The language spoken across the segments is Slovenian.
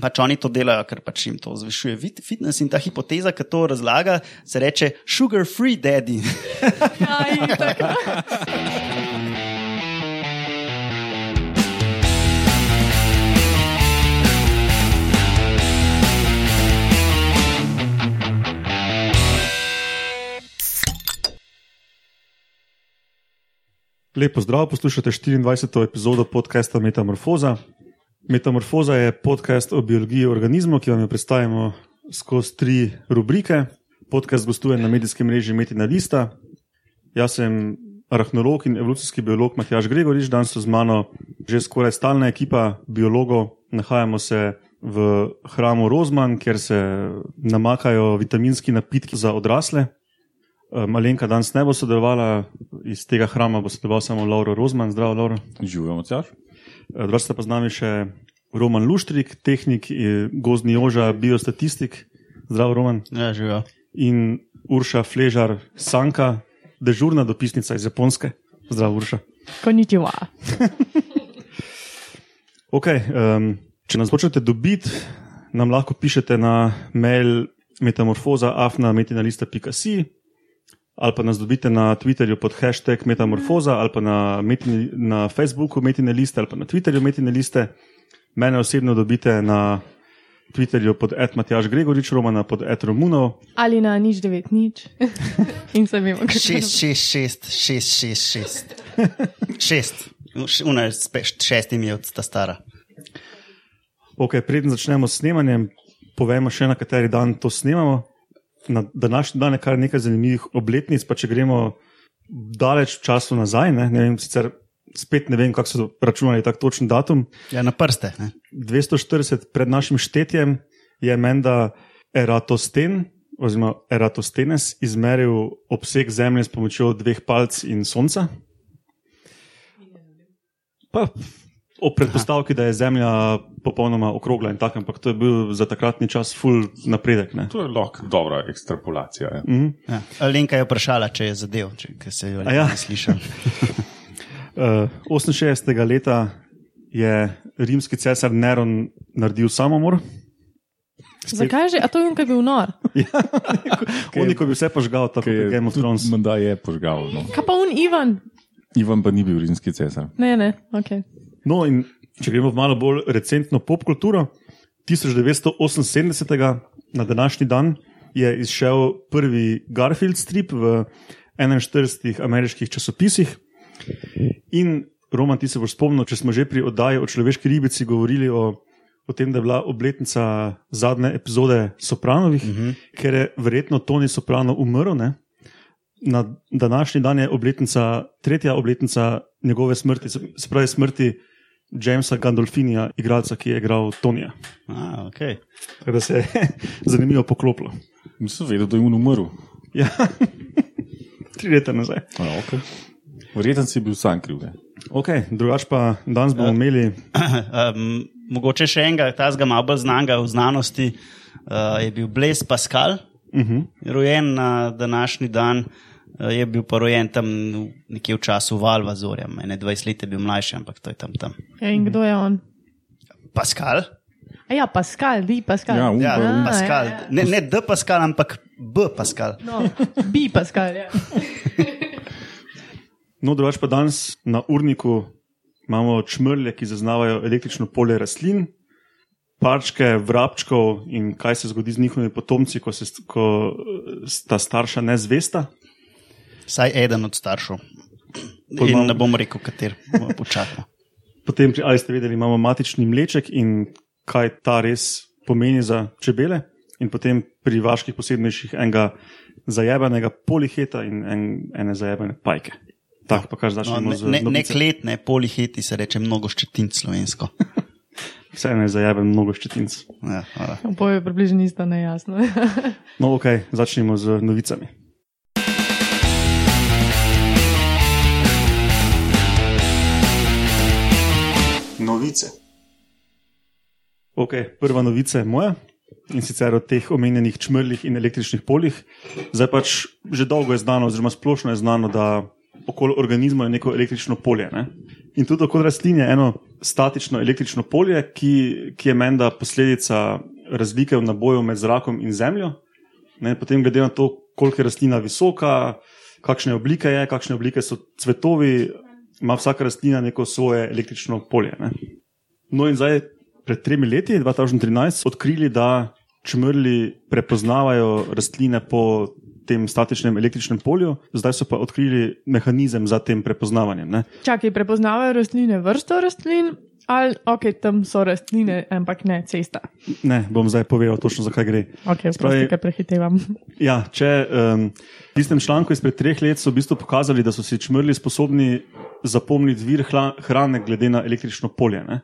pač oni to delajo, ker pač jim to zvišuje fit- fitness in ta hipoteza, ki to razlaga, se reče sugar free daddy. Lepo zdrav, poslušate 24. epizodo podcasta Metamorfoza. Metamorfoza je podcast o biologiji organizmov, ki vam jo predstavimo skozi tri rubrike. Podcast gostuje na medijskem mreži Metina Lista. Jaz sem arahnolog in evolucijski biolog Matjaš Gregorič, danes so z mano že skoraj stalna ekipa biologov. Nahajamo se v hramu Rozman, kjer se namakajo vitaminski napitki za odrasle. Malenka danes ne bo sodelovala, iz tega hrama bo sodeloval samo Lauro Rozman. Zdravo, Lauro. Živimo, caš. Drugi sta pa z nami še Roman Luštrik, tehnik, eh, gozdni oža, biostatistik. Zdravo, Roman. Ja, živijo. In Urša Fležar, Sanka, dežurna dopisnica iz Japonske. Zdravo, Urša. Konnichiwa. Okay, um, če nas hočete dobiti, nam lahko pišete na mail metamorfoza.afna.metinalista.si ali pa nas dobite na Twitterju pod hashtag metamorfoza ali pa na, metini, na Facebooku metinaliste ali pa na Twitterju metinaliste. Mene osebno dobite na Twitterju pod Matjaž Gregorič, Romana pod Romunov. Ali na nič devet nič. In se vemo, kako Šest, šest, šest, šest, šest, šest. Šest. Una je s šestimi je od ta stara. Okay, preden začnemo s snemanjem, povemo še na kateri dan to snemamo. Na današnji dan je kar nekaj zanimivih obletnic, pa če gremo daleč v času nazaj, ne, ne vem, sicer spet ne vem, kako so računali tak točen datum. Ja, na prste. Ne? 240 pred našim štetjem je menda Eratosten, oziroma Eratostenes, izmeril obseg Zemlje s pomočjo dveh palc in Sonca. Pa o predpostavki, da je Zemlja popolnoma okrogla in tako, ampak to je bil za takratni čas full napredek. Ne? To je lahko dobra ekstrapolacija. Ja. Mhm. Ja. Alenka je vprašala, če je zadev, če se jo ja. ne slišal. Uh, 68. leta je rimski cesar Neron naredil samomor. Zakaj že? A to je on, ki je bil nor. Oni, ko bi vse požgal, tako kot Game of Thrones. Menda je požgal. No. Kaj pa on Ivan? Ivan pa ni bil rimski cesar. Ne, ne, ok. No, in če gremo v malo bolj recentno popkulturo, 1978. na današnji dan je izšel prvi Garfield strip v 41 ameriških časopisih. In Roman, ti se boš spomnil, če smo že pri oddaji o človeški ribici govorili o, o tem, da je bila obletnica zadnje epizode Sopranovih, uh -huh. ker je verjetno Toni Soprano umrl. Ne? Na današnji dan je obletnica, tretja obletnica njegove smrti, se pravi smrti Jamesa Gandolfinija, igralca, ki je igral Tonija. A, okay. Tako da se je zanimivo poklopilo. Nisem vedel, da je on umrl. Ja, tri leta nazaj. A, okay. Verjetno si bil sam kriv. Okay, drugač pa danes bomo imeli. um, mogoče še enega, tazga malo bolj znanga v znanosti, uh, je bil Blaise Pascal, Uh -huh. rojen na današnji dan, je bil pa rojen tam nekje v času Valvazorja, ne 20 let je bil mlajši, ampak to je tam tam. Ja, in kdo je on? Pascal? A ja, Pascal, di Pascal. Ja, Ja, A, Pascal. ja, ja. Ne, ne D Pascal, ampak B Pascal. No, bi Pascal, ja. No, drugač pa danes na urniku imamo čmrlje, ki zaznavajo električno polje rastlin, parčke vrabčkov in kaj se zgodi z njihovimi potomci, ko, se, ko eh, sta starša nezvesta. Vsaj eden od staršev. Pol In imam- ne bom rekel, kater, bomo počakali. Potem, ali ste vedeli, imamo matični mleček in kaj ta res pomeni za čebele, in potem pri vaških posebnejših enega zajebenega poliheta in en, ene zajebene pajke. Tako pa kar No, začnemo ne, z ne, ne kletne, poliheti se reče mnogo ščetin slovensko. Vse ene zajeben, mnogo ščetinc. Ja. Oboje približno isto nejasno. No, ok, začnimo z novicami. Okay, prva novica je moja in sicer o teh omenjenih čmrlih in električnih poljih. Zdaj pač že dolgo je znano, oziroma splošno je znano, da okoli organizma je neko električno polje. Ne? In tudi kot rastlin je eno statično električno polje, ki, ki je menda posledica razlike v naboju med zrakom in zemljo. Ne, potem, glede na to, koliko je rastlina visoka, kakšne oblike je, kakšne oblike so cvetovi, ima vsaka rastlina neko svoje električno polje. Ne. No, in zdaj, pred tremi leti, 2013, odkrili, da čmrli prepoznavajo rastline po tem statičnem električnem polju, zdaj so pa odkrili mehanizem za tem prepoznavanjem. Ne. Čakaj, prepoznavajo rastline, vrsto rastlin, ali ok, tam so rastline, ampak ne cesta. Ne, bom zdaj povedal točno, zakaj gre. Ok, Spravi- kaj prehitevam. Ja, če um, v tistem članku izpred treh let so v bistvu pokazali, da so si čmrli sposobni zapomniti vir hla, hrane glede na električno polje. Ne?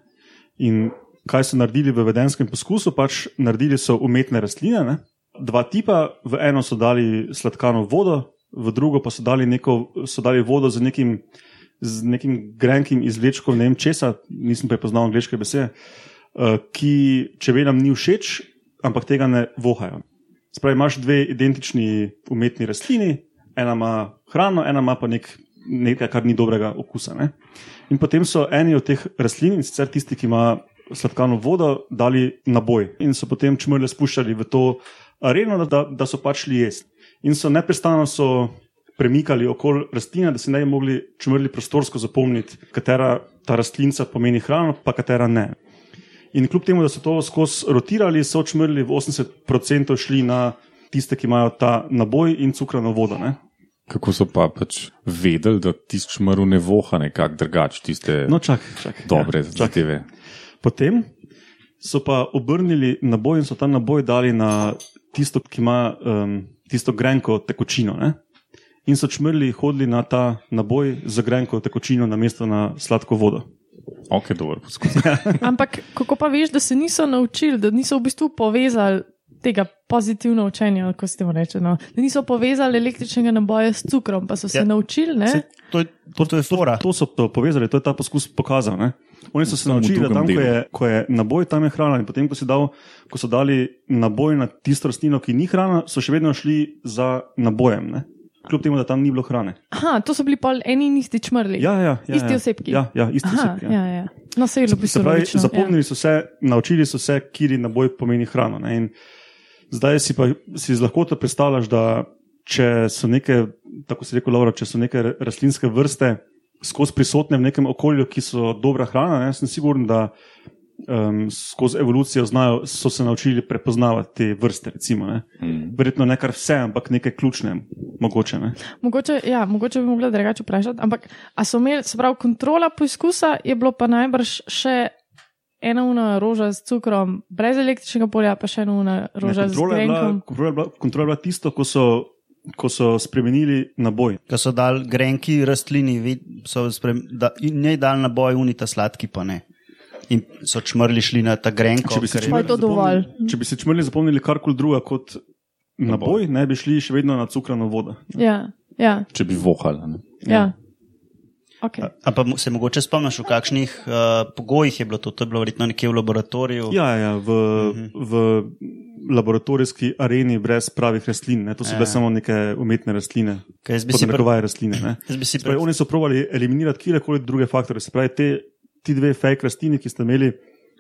In kaj so naredili v vedenskem poskusu? Pač naredili so umetne rastline, ne? dva tipa, v eno so dali sladkano vodo, v drugo pa so dali, neko, so dali vodo z nekim, z nekim grenkim izvlečkom, ne vem česa, nisem prepoznal angliške besede, uh, ki čebelam ni všeč, ampak tega ne vohajo. Spravi, imaš dve identični umetni rastlini, ena ima hrano, ena ima pa nek, nekaj, kar ni dobrega okusa. Ne? In potem so eni od teh rastlin, in sicer tisti, ki ima sladkano vodo, dali naboj in so potem čmrle spuščali v to areno, da, da so pač šli jesti. In so neprestano so premikali okoli rastline, da si ne bi mogli čmrli prostorsko zapomniti, katera ta rastlinca pomeni hrano, pa katera ne. In kljub temu, da so to skozi rotirali, so čmrli v 80% šli na tiste, ki imajo ta naboj in cukrano vodo. Ne? Kako so pa pač vedeli, da tisti šmrl ne voha nekako drugače, tiste No, čak, čak. dobre Ja, čak. zadeve. Potem so pa obrnili naboj in so ta naboj dali na tisto, ki ima um, tisto grenko tekočino. Ne? In so čmrli hodili na ta naboj z grenko tekočino, namesto na sladko vodo. Ok, dobro poskus. Ampak kako pa veš, da se niso naučili, da niso v bistvu povezali tega pozitivno učenja, kako ste mu reče, no? da niso povezali električnega naboja s cukrom, pa so se Ja. naučili, ne? Se, to, je, to, to je fora. To so to povezali, to je ta poskus pokazal. Ne? Oni so se naučili, da tam, ko delu. je, ko je naboj, tam je hrana. In potem, ko, dal, ko so dali naboj na tisto rastlino, ki ni hrana, so še vedno šli za nabojem. Ne? Kljub temu, da tam ni bilo hrane. Aha, to so bili pol eni in isti čmrli. Ja, ja, ja, Isti ja. osebki? Ja, ja isti Aha, osebki. ja, ja. No, se je Se pisalo. zapomnili so se, naučili so se, kiri naboj pomeni hrano. Ne? In zdaj si pa si z lahkoto predstavljaš, da če so neke, tako se reče, Laura, če so neke rastlinske vrste skozi prisotne v nekem okolju, ki so dobra hrana, ne? sem siguren, da um, skozi evolucijo znajo, so se naučili prepoznavati te vrste. Recimo, ne? Mm. Verjetno ne kar vse, ampak nekaj ključne, mogoče. Ne? Mogoče, ja, mogoče bi mogla drugače vprašati, ampak a so imeli, se pravi, kontrola poizkusa je bilo pa najbrž še ena una roža s cukrom, brez električnega polja, pa še ena una roža Ne, z bila, kontrola je bila tisto, ko so, ko so spremenili naboj. Ko so dal grenki rastlini, vid- so sprem, da, in njej dal na boj unita sladki, pa ne. In so čmrli šli na ta grenko. Če bi, to dovolj. zapomnili, če bi si čmrli zapomnili karkoli druga kot naboj, ne bi šli še vedno na cukrano vodo. Ja, ja, Če bi vohala. Ne? ja. Okay. A pa mo- se mogoče spomniš, v kakšnih uh, pogojih je bilo to? To je bilo verjetno nekje v laboratoriju. Ja, ja v, v laboratorijski areni brez pravih rastlin. Ne. To so bile Ja. samo neke umetne rastline, si, pr podnarekovaje rastline. Ne. jaz bi si Spravi, pr oni so provali eliminirati kjerkoli druge faktore. Se pravi, te, ti dve fake rastline, ki sta imeli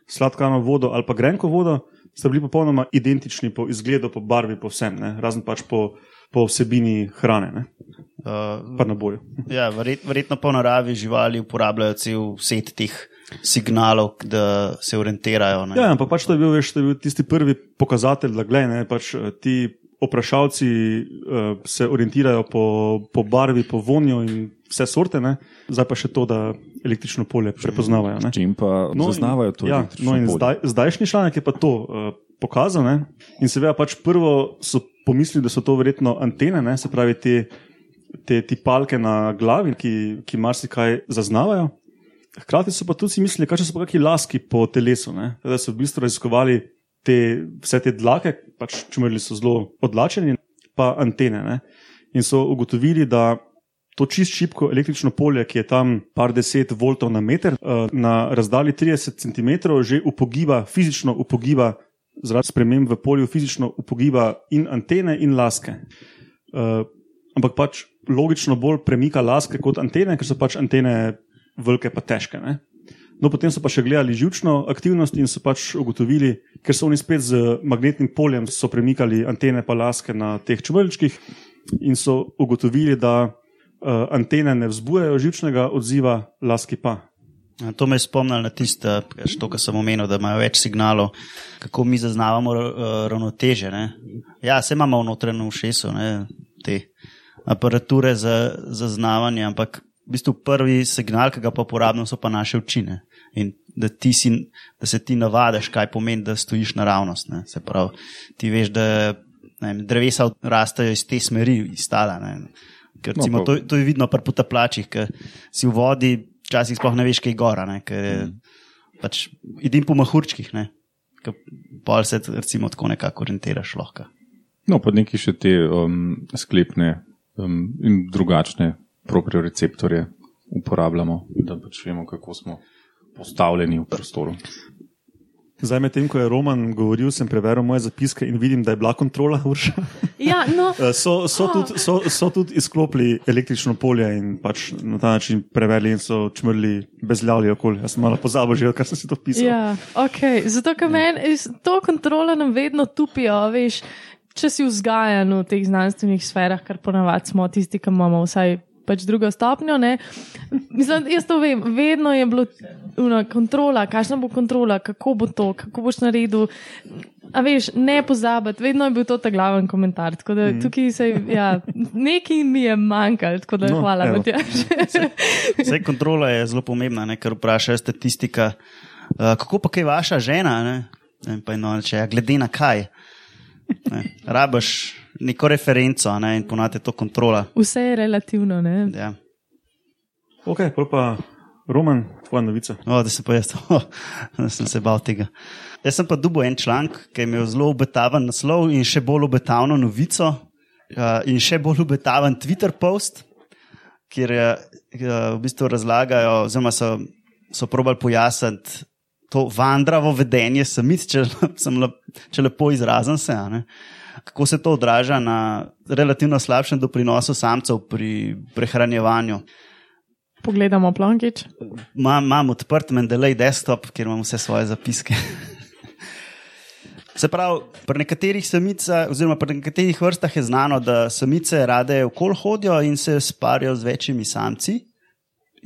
sladkano vodo ali pa grenko vodo, sta bili popolnoma identični po izgledu, po barvi, po vsem, ne. razen pač po, po vsebini hrane, ne. uh, pa na boju. ja, verjet, verjetno po naravi živali uporabljajo cel set teh signalov, da se orientirajo. Ne? Ja, ampak pač to je bil, veš, to je bil tisti prvi pokazatelj, da gledaj, pač, eh, ti oprašalci uh, se orientirajo po, po barvi, po vonju in vse sorte, ne? zdaj pa še to, da električno polje prepoznavajo. Ne? Čim pa no, zaznavajo to ja, električno no in polje. zdaj, zdajšnji članek je pa to uh, pokazal. Ne? In seveda pač prvo so pomislili, da so to verjetno antene, ne? se pravi te, te tipalke na glavi, ki, ki marsikaj zaznavajo. Hkrati so pa tudi si mislili, kaj so pa kakšni laski po telesu, ne? da so v bistvu raziskovali te, vse te dlake, pač čumrli so zelo odlačeni, pa antene. Ne? In so ugotovili, da to čist šipko električno polje, ki je tam par deset voltov na meter, eh, na razdalji 30 cm, že upogiba, fizično upogiba, zaradi sprememb v polju, fizično upogiba in antene in laske. Uh, ampak pač logično bolj premika laske kot antene, ker so pač antene velike pa težke. Ne? No, potem so pa še gledali živčno aktivnost in so pač ugotovili, ker so oni spet z magnetnim poljem premikali antene pa laske na teh črnčkih in so ugotovili, da uh, antene ne vzbujajo živčnega odziva, laski pa. To me je spomnilo na tisto, kar sem omenil, da imajo več signalov, kako mi zaznavamo uh, ravnoteže. Ne? Ja, se imamo v notranjem ušesu ne, te aparature za zaznavanje, ampak v bistvu prvi signal, ki ga pa uporabljamo, so pa naše učine. In da, si, da se ti navadiš, kaj pomeni, da stojiš naravnost. Ne? Se pravi, ti veš, da vem, drevesa rastejo iz te smeri, iz tala. Ne? Ker, No, recimo, pa- to, to je vidno pri potaplačih, ker si v vodi, včasih sploh ne veš, kaj je gora. Ne? Ker je, pač, idim po mahurčkih, ne? Ker pol se recimo tako nekako orientiraš lahko. No, pa neki še te um, sklepne um, in drugačne proprioreceptorje uporabljamo, da pač vemo, kako smo postavljeni v prostoru. Zdaj, medtem ko je Roman govoril, sem preveril moje zapiske in vidim, da je bila kontrola Urša. Ja, no, Eh, So, so, tudi, so, so tudi izklopili električno polje in pač na ta način preverili in so čmrli bezljavli okolje. Jaz sem malo pozabil že, kar sem si to pisal. Ja, okay. zato ker meni iz- to kontrolo nam vedno tupijo, veš. Če si vzgajan v teh znanstvenih sferah, kar ponavadi smo tisti, ki imamo vsaj pač drugo stopnjo. Ne? Mislim, jaz to vem, vedno je bilo una, kontrola, kakšna bo kontrola, kako bo to, kako boš naredil. A veš, ne pozabiti, vedno je bil to ta glaven komentar. Tako da mm. tukaj se, ja, nekaj mi je manjkalo, tako da No, no, hvala, evo. Matjaž. Vse kontrola je zelo pomembna, ne, ker vprašajo statistika, uh, kako pa kaj vaša žena, ne, ne pa eno reče, ja, glede na kaj. Ne, rabaš neko referenco ne, in ponate to kontrola. Vse je relativno. Ne? Ja. Ok, pa Roman, tvoja novica. O, da sem pa jaz, oh, da sem se bal tega. Jaz sem pa dubo en članek, ki je imel zelo obetaven naslov in še bolj obetavno novico, uh, in še bolj obetaven Twitter post, kjer je, uh, v bistvu razlagajo, oziroma so, so probali pojasniti to vandravo vedenje samic, če, sem če lepo izrazim se. Kako se to odraža na relativno slabšem doprinosu samcev pri prehranjevanju. Pogledamo plonkič. Imam, imam odprt Mendeley desktop, kjer imam vse svoje zapiske. Se pravi, pri nekaterih samicah, oziroma pri nekaterih vrstah je znano, da samice rade okol hodijo in se sparijo z večjimi samci.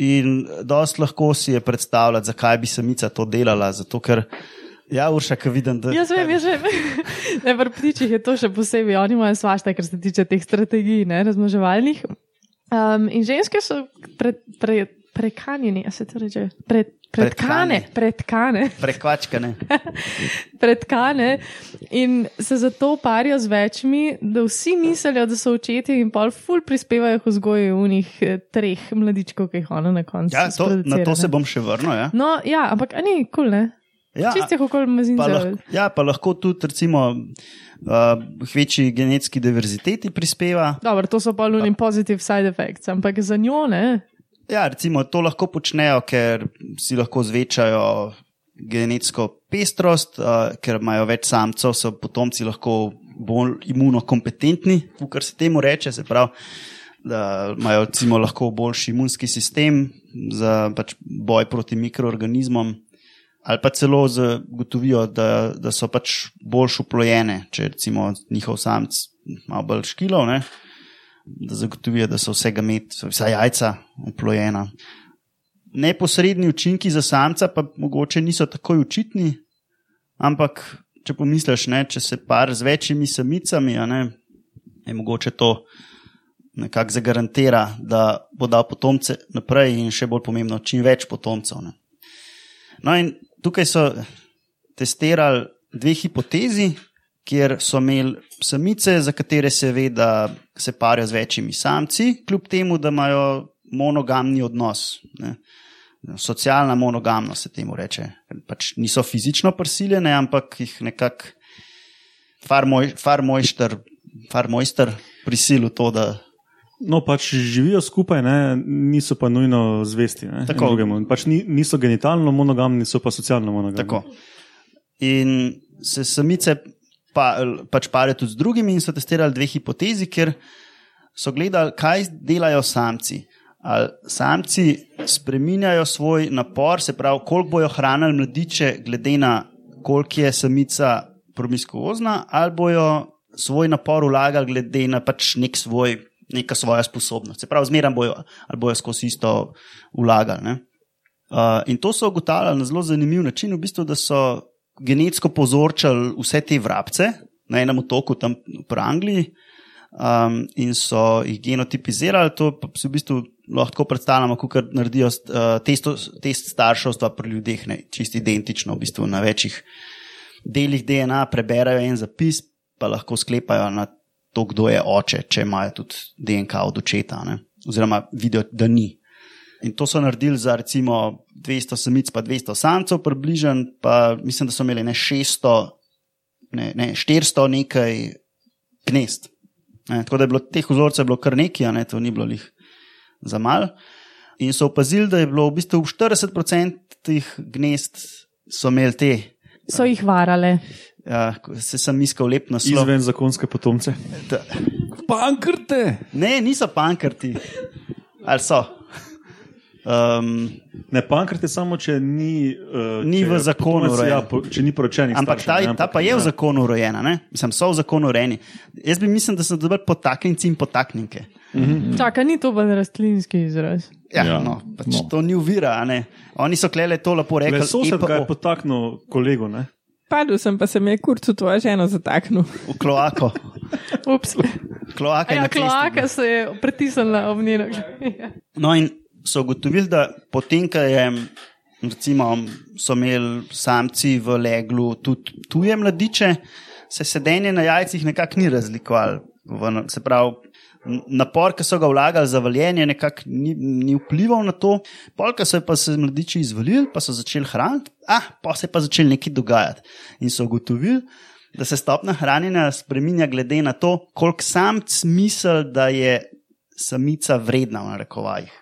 In dost lahko si je predstavljati, zakaj bi samica to delala. Zato, ker, ja, urša, ki vidim, da. Jaz vem, jaz vem. Ne, pri ptičih je to še posebej, oni imajo svašta, kar se tiče teh strategij, ne, razmoževalnih. Um, in ženske so pred, pre, prekanjeni, a se to reče? Pred, predkane, predkane, Prekvačkane. predkane in se zato parijo z večmi, da vsi mislijo, da so očeti in pol ful prispevajo k vzgoju unih eh, treh mladičkov, ki jih ona na koncu. Ja, to, na to se bom še vrnil. Ja. No, ja, ampak ni kul, cool, ne? Ja, Čistih okolj pa mazincev. lahko, ja, pa lahko tudi, recimo, uh, večji genetski diverziteti prispeva. Dobro, to so pa luni positive side effects, ampak za njo ne. Ja, recimo, to lahko počnejo, ker si lahko zvečajo genetsko pestrost, uh, ker imajo več samcev, so potomci lahko bolj imunokompetentni, kar se temu reče. Se pravi, da imajo recimo, lahko boljši imunski sistem za pač, boj proti mikroorganizmom. Ali pa celo zagotovijo, da, da so pač bolj uplojene, če recimo njihov samc malo bolj škilov, ne? Da zagotovijo, da so vsega med, so vsa jajca uplojena. Neposredni učinki za samca pa mogoče niso tako očitni, ampak če pomisliš, ne, če se par z večjimi samicami, ne, je mogoče to nekako zagarantira, da bo dal potomce naprej in še bolj pomembno, čim več potomcev. Ne. No, in tukaj so testirali dve hipotezi, kjer so imeli samice, za katere se ve, da se parijo z večjimi samci, kljub temu, da imajo monogamni odnos. Ne. Socialna monogamnost se temu reče. Pač niso fizično prisiljene, ampak jih nekako far, moj, far mojster, far mojster prisilil to, da No, pač živijo skupaj, ne, niso pa nujno zvesti. Tako. Pač ni, niso genitalno monogamni, so pa socialno monogamni. Tako. In se samice pa, pač parijo tudi z drugimi, in so testirali dve hipotezi, ker so gledali, kaj delajo samci. Ali samci spreminjajo svoj napor, se pravi, koliko bojo hranili mladiče, glede na koliko je samica promiskuozna, ali bojo svoj napor vlagali glede na pač nek svoj, neka svoja sposobnost. Se pravi, zmeraj bojo, ali bojo skozi isto vlagali. Uh, in to so ugotavljali na zelo zanimiv način, v bistvu, da so genetsko povzročali vse te vrabce na enem otoku tam v Angliji um, in so jih genotipizirali. To si v bistvu lahko predstavljamo, kot naredijo uh, testo, test starševstva pri ljudeh, ne, čist identično, v bistvu na večjih delih DNA preberajo en zapis, pa lahko sklepajo na to, kdo je oče, če imajo tudi DNK od očeta, ne, oziroma vidijo, da ni. In to so naredili za recimo 200 samic, pa 200 samcev, približen, pa mislim, da so imeli ne 600, ne, ne 400 nekaj gnezd. Ne, tako da je bilo teh vzorcev bilo kar nekaj, a ne, to ni bilo jih za mal. In so opazili, da je bilo v bistvu v 40% teh gnezd so imeli te. So jih varale. Ja, se sem iskal lep naslov. Izven zakonske potomce. Pankrte! Ne, niso pankrti. Ali so? Um, Ne, pankrat je samo, če ni, uh, Ni če v zakonu urejen. Ja, po, če ni poročenih. ampak ta, staršev, ne, ta pa je v ja. zakonu urejena, ne? mislim, so v zakonu urejeni. Jaz bi mislil, da so dobri potaknjenci in potaknjenke. Čaka, ni to pa rastlinski izraz. Ja, Ja, no, pač no. To ni uvira. a ne. Oni so klele to lepo rekli. Le sosed ga je potaknil kolegu. Ne? Padel sem, pa se mi je kurcu tvoja žena zataknil. v kloako. Ups. Kloaka je Ja, kloaka se je pritisnila ob njeno. No, in so ugotovili, da potem, ko je, recimo, so imeli samci v leglu tudi tuje mladiče, se sedenje na jajcih nekako ni razlikovalo. Se pravi, napor, ki so ga vlagali za valjenje, nekako ni, ni vplival na to. Polka so pa se mladiči izvolili, pa so začeli hraniti, ah, pa se je pa začeli nekaj dogajati. In so ugotovili, da se stopna hranjenja spremenja glede na to, koliko samc misli, da je samica vredna v narekovajih.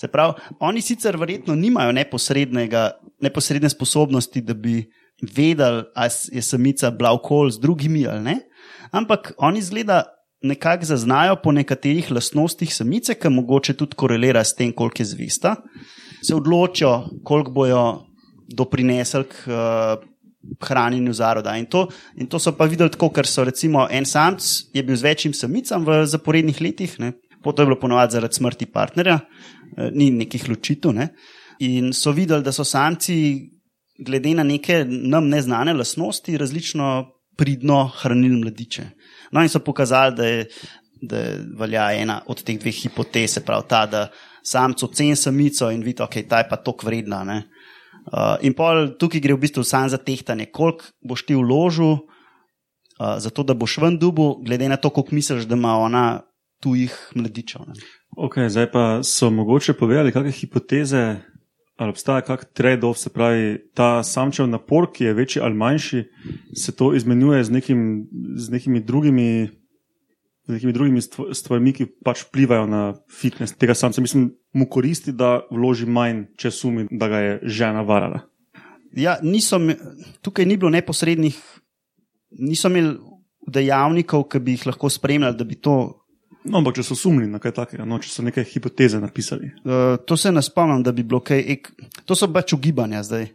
Se pravi, oni sicer verjetno nimajo neposredne sposobnosti, da bi vedeli, ali je samica bila okol z drugimi ali ne, ampak oni zgleda nekako zaznajo po nekaterih lastnostih samice, ki mogoče tudi korelira s tem, koliko je zvesta, se odločijo, koliko bojo doprinesli k uh, hranjenju zaroda. In to, in to so pa videli tako, ker so recimo en samc je bil z večjim samicam v zaporednih letih, ne, Potom je bilo ponovadi zaradi smrti partnerja, eh, ni nekih ločitev. Ne? In so videli, da so samci, glede na neke nam neznane lastnosti, različno pridno hranili mladiče. No, in so pokazali, da, je, da velja ena od teh dveh hipotez, se pravi ta, da samec oceni samico in vidi, da okay, ta je pa tok vredna. Ne? Uh, in pol tukaj gre v bistvu samo za tehtanje, koliko boš ti vložil, uh, zato da boš ven dubu, glede na to, koliko misliš, da ima ona tujih mladičev. Ne? Okay, zdaj pa so mogoče povedali, kakšne hipoteze ali obstaja kak trade-off, se pravi, ta samčev napor, ki je večji ali manjši, se to izmenjuje z, nekim, z nekimi drugimi. Z nekimi drugimi stvarmi, ki pač vplivajo na fitness tega samca. Mislim, mu koristi, da vloži manj, če sumi, da ga je žena varala. Ja, niso, tukaj ni bilo neposrednih, niso imeli dejavnikov, ki bi jih lahko spremljali, da bi to. No, ampak če so sumili na kaj takega, no, če so neke hipoteze napisali. Uh, to se ne spomnim, da bi bilo kaj. Ek, to so pač ugibanja zdaj.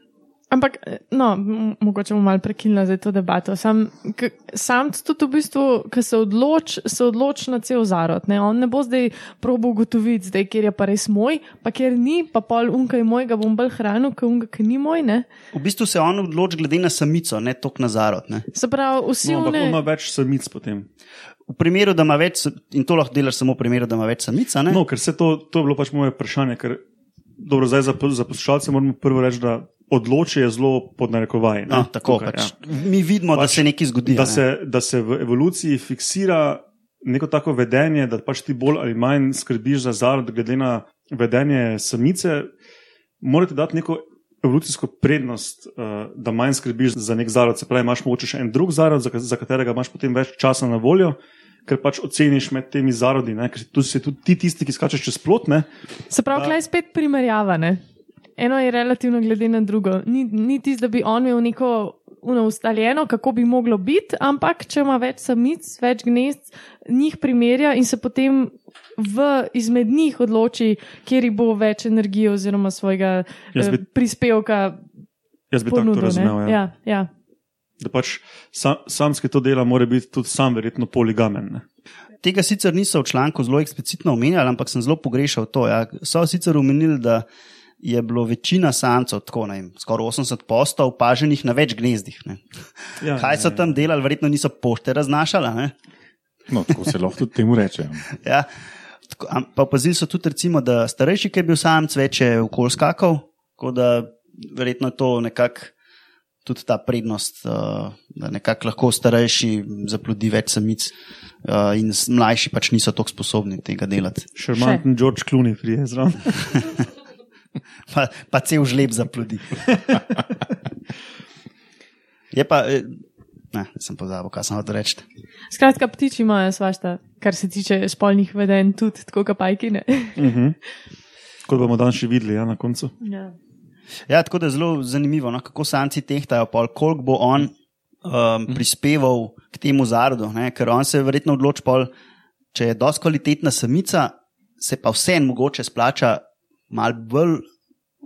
Ampak, no, m- mogoče bomo malo prekinili zdaj to debato. Sam, k, samc tudi v bistvu, ki se odloči, se odloči na cel zarod. Ne? On ne bo zdaj probo ugotoviti, zdaj, kjer je pa res moj, pa kjer ni, pa pol unka je moj, ga bom bolj hranil, ker unka, ki ni moj. Ne? V bistvu se on odloči glede na samico, ne tok na zarod. Ne. Se pravi, vsi No, ampak one. ima več samic potem. V primeru, da ima več, in to lahko delaš samo v primeru, da ima več samica. Ne? No, ker se to, to je bilo pač moje vprašanje. Ker, dobro, zdaj za, za poslušalce moramo prvo reči, da odloči je zelo pod narekovaji. No, tako, tukaj, pač, ja. Mi vidimo, pač, da se nekaj zgodi. da, ne. se, da se v evoluciji fiksira neko tako vedenje, da pač ti bolj ali manj skrbiš za zarod, glede na vedenje samice. Morate dati neko evolucijsko prednost, uh, da manj skrbiš za nek zarod. Se pravi, imaš mogoče še en drug zarod, za, ka- za katerega imaš potem več časa na voljo. Ker pač oceniš med temi zarodi, ne? ker tu si tudi ti tisti, ki skačeš čez plot. Ne? Se pravi, Da- klej spet primerjava. Ne? Eno je relativno glede na drugo. Ni, ni tisto, da bi on imel neko ustaljeno, kako bi moglo biti, ampak če ima več samic, več gnezd, njih primerja in se potem v, izmed njih odloči, kjer bo več energije oziroma svojega Jaz eh, bi- prispevka Jaz bi tako to ponudil. razumel. Ja. Ja, ja. Da pač sam, samski to dela, mora biti tudi sam verjetno poligamen. Ne? Tega sicer niso v članku zelo eksplicitno omenjali, ampak sem zelo pogrešal to. Ja. So sicer omenili, da je bilo večina samcev, tako ne vem, skoraj 80 postov, opaženih na več gnezdih. Ne. Ja, Kaj so tam delali, verjetno niso pošte raznašali. a Ne. No, tako se lahko tudi temu reče. Ja. Pa opazili so tudi, recimo, da starejši, ki je bil samc, več je okol skakal, tako da verjetno je to nekako tudi ta prednost, uh, da nekako lahko starejši zaplodi več samic uh, in mlajši pač niso tako sposobni tega delati. Šarmanten George Clooney prije zraven. Pa, pa cel žleb zaplodi. Je pa, eh, ne, sem pozabil, kaj sem hotel reči. Skratka, ptiči imajo svašta, kar se tiče spolnih vedenj, tudi tako kapajkine. Kot bomo danes še videli ja, na koncu. ja. Ja, tako da je zelo zanimivo, no, kako samci tehtajo, pol, koliko bo on um, prispeval k temu zarodu. Ne, ker on se verjetno odloči, pol, če je dosti kvalitetna samica, se pa vseeno mogoče splača mal bolj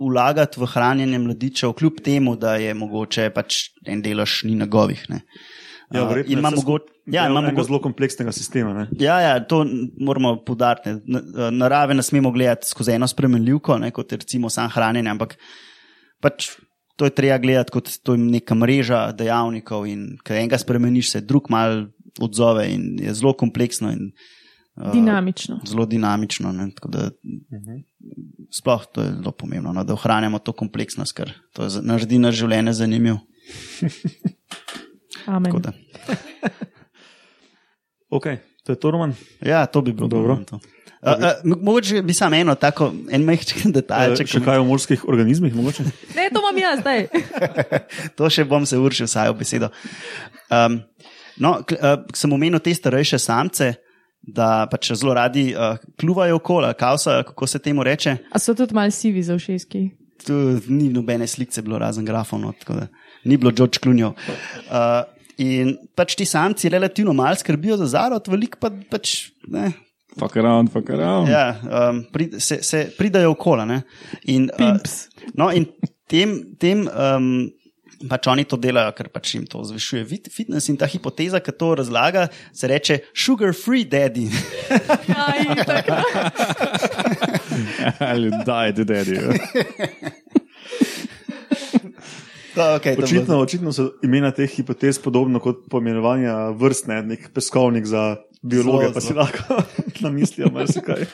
vlagati v hranjenje mladičev, kljub temu, da je mogoče pač en delež ni njegovih. ne. Ja, Uh, verjetno je ima mogoče. Ja, del ima enega mogoče. zelo kompleksnega sistema. Ne? Ja, ja, to moramo. N- Narave ne smemo gledati skozi eno spremenljivko, ne, kot recimo sam hranjenje, ampak pač to je treba gledati kot to je neka mreža dejavnikov in ko enega spremeniš, se drug mal odzove in je zelo kompleksno in uh, Dinamično. zelo dinamično. Ne, tako da, sploh to je zelo pomembno, no, da ohranjamo to kompleksnost, ker to je naredi naš življenje zanimivo. Amen. Tako da, Ok, to je to, Roman. Ja, to bi bilo Dobro. dobro. Uh, uh, mogoče bi samo eno tako, en majhen E, detajlček. še kaj o morskih organizmih, mogoče? Ne, to imam jaz zdaj. To še bom se uršil, saj v besedo. Um, no, k, uh, sem omenil te starejše samce, da pač zelo radi uh, kluvajo okoli, kausa, kako se temu reče. A so tudi mal sivi za všeski. Tu ni nobene slike, bilo razen grafov, no, tako da ni bilo George Clooneyov. Uh, in pač ti samci relativno malo skrbijo za zarod, veliko pa pač ne. Fuck around, fuck around. Ja, um, prid, se, se pridajo okoli. ne. In, uh, Pimps. no, in tem, tem um, pač oni to delajo, ker pač jim to zvišuje fit- fitness in ta hipoteza, ki to razlaga, se reče sugar free daddy. Aj, tako. Ali daj, da dedi. To, okay, to Očitno, očitno so imena teh hipotez podobno kot poimenovanja vrst, ne? nek peskovnik za biologe, Zelo, pa si zelo. lahko namislijo marsikaj.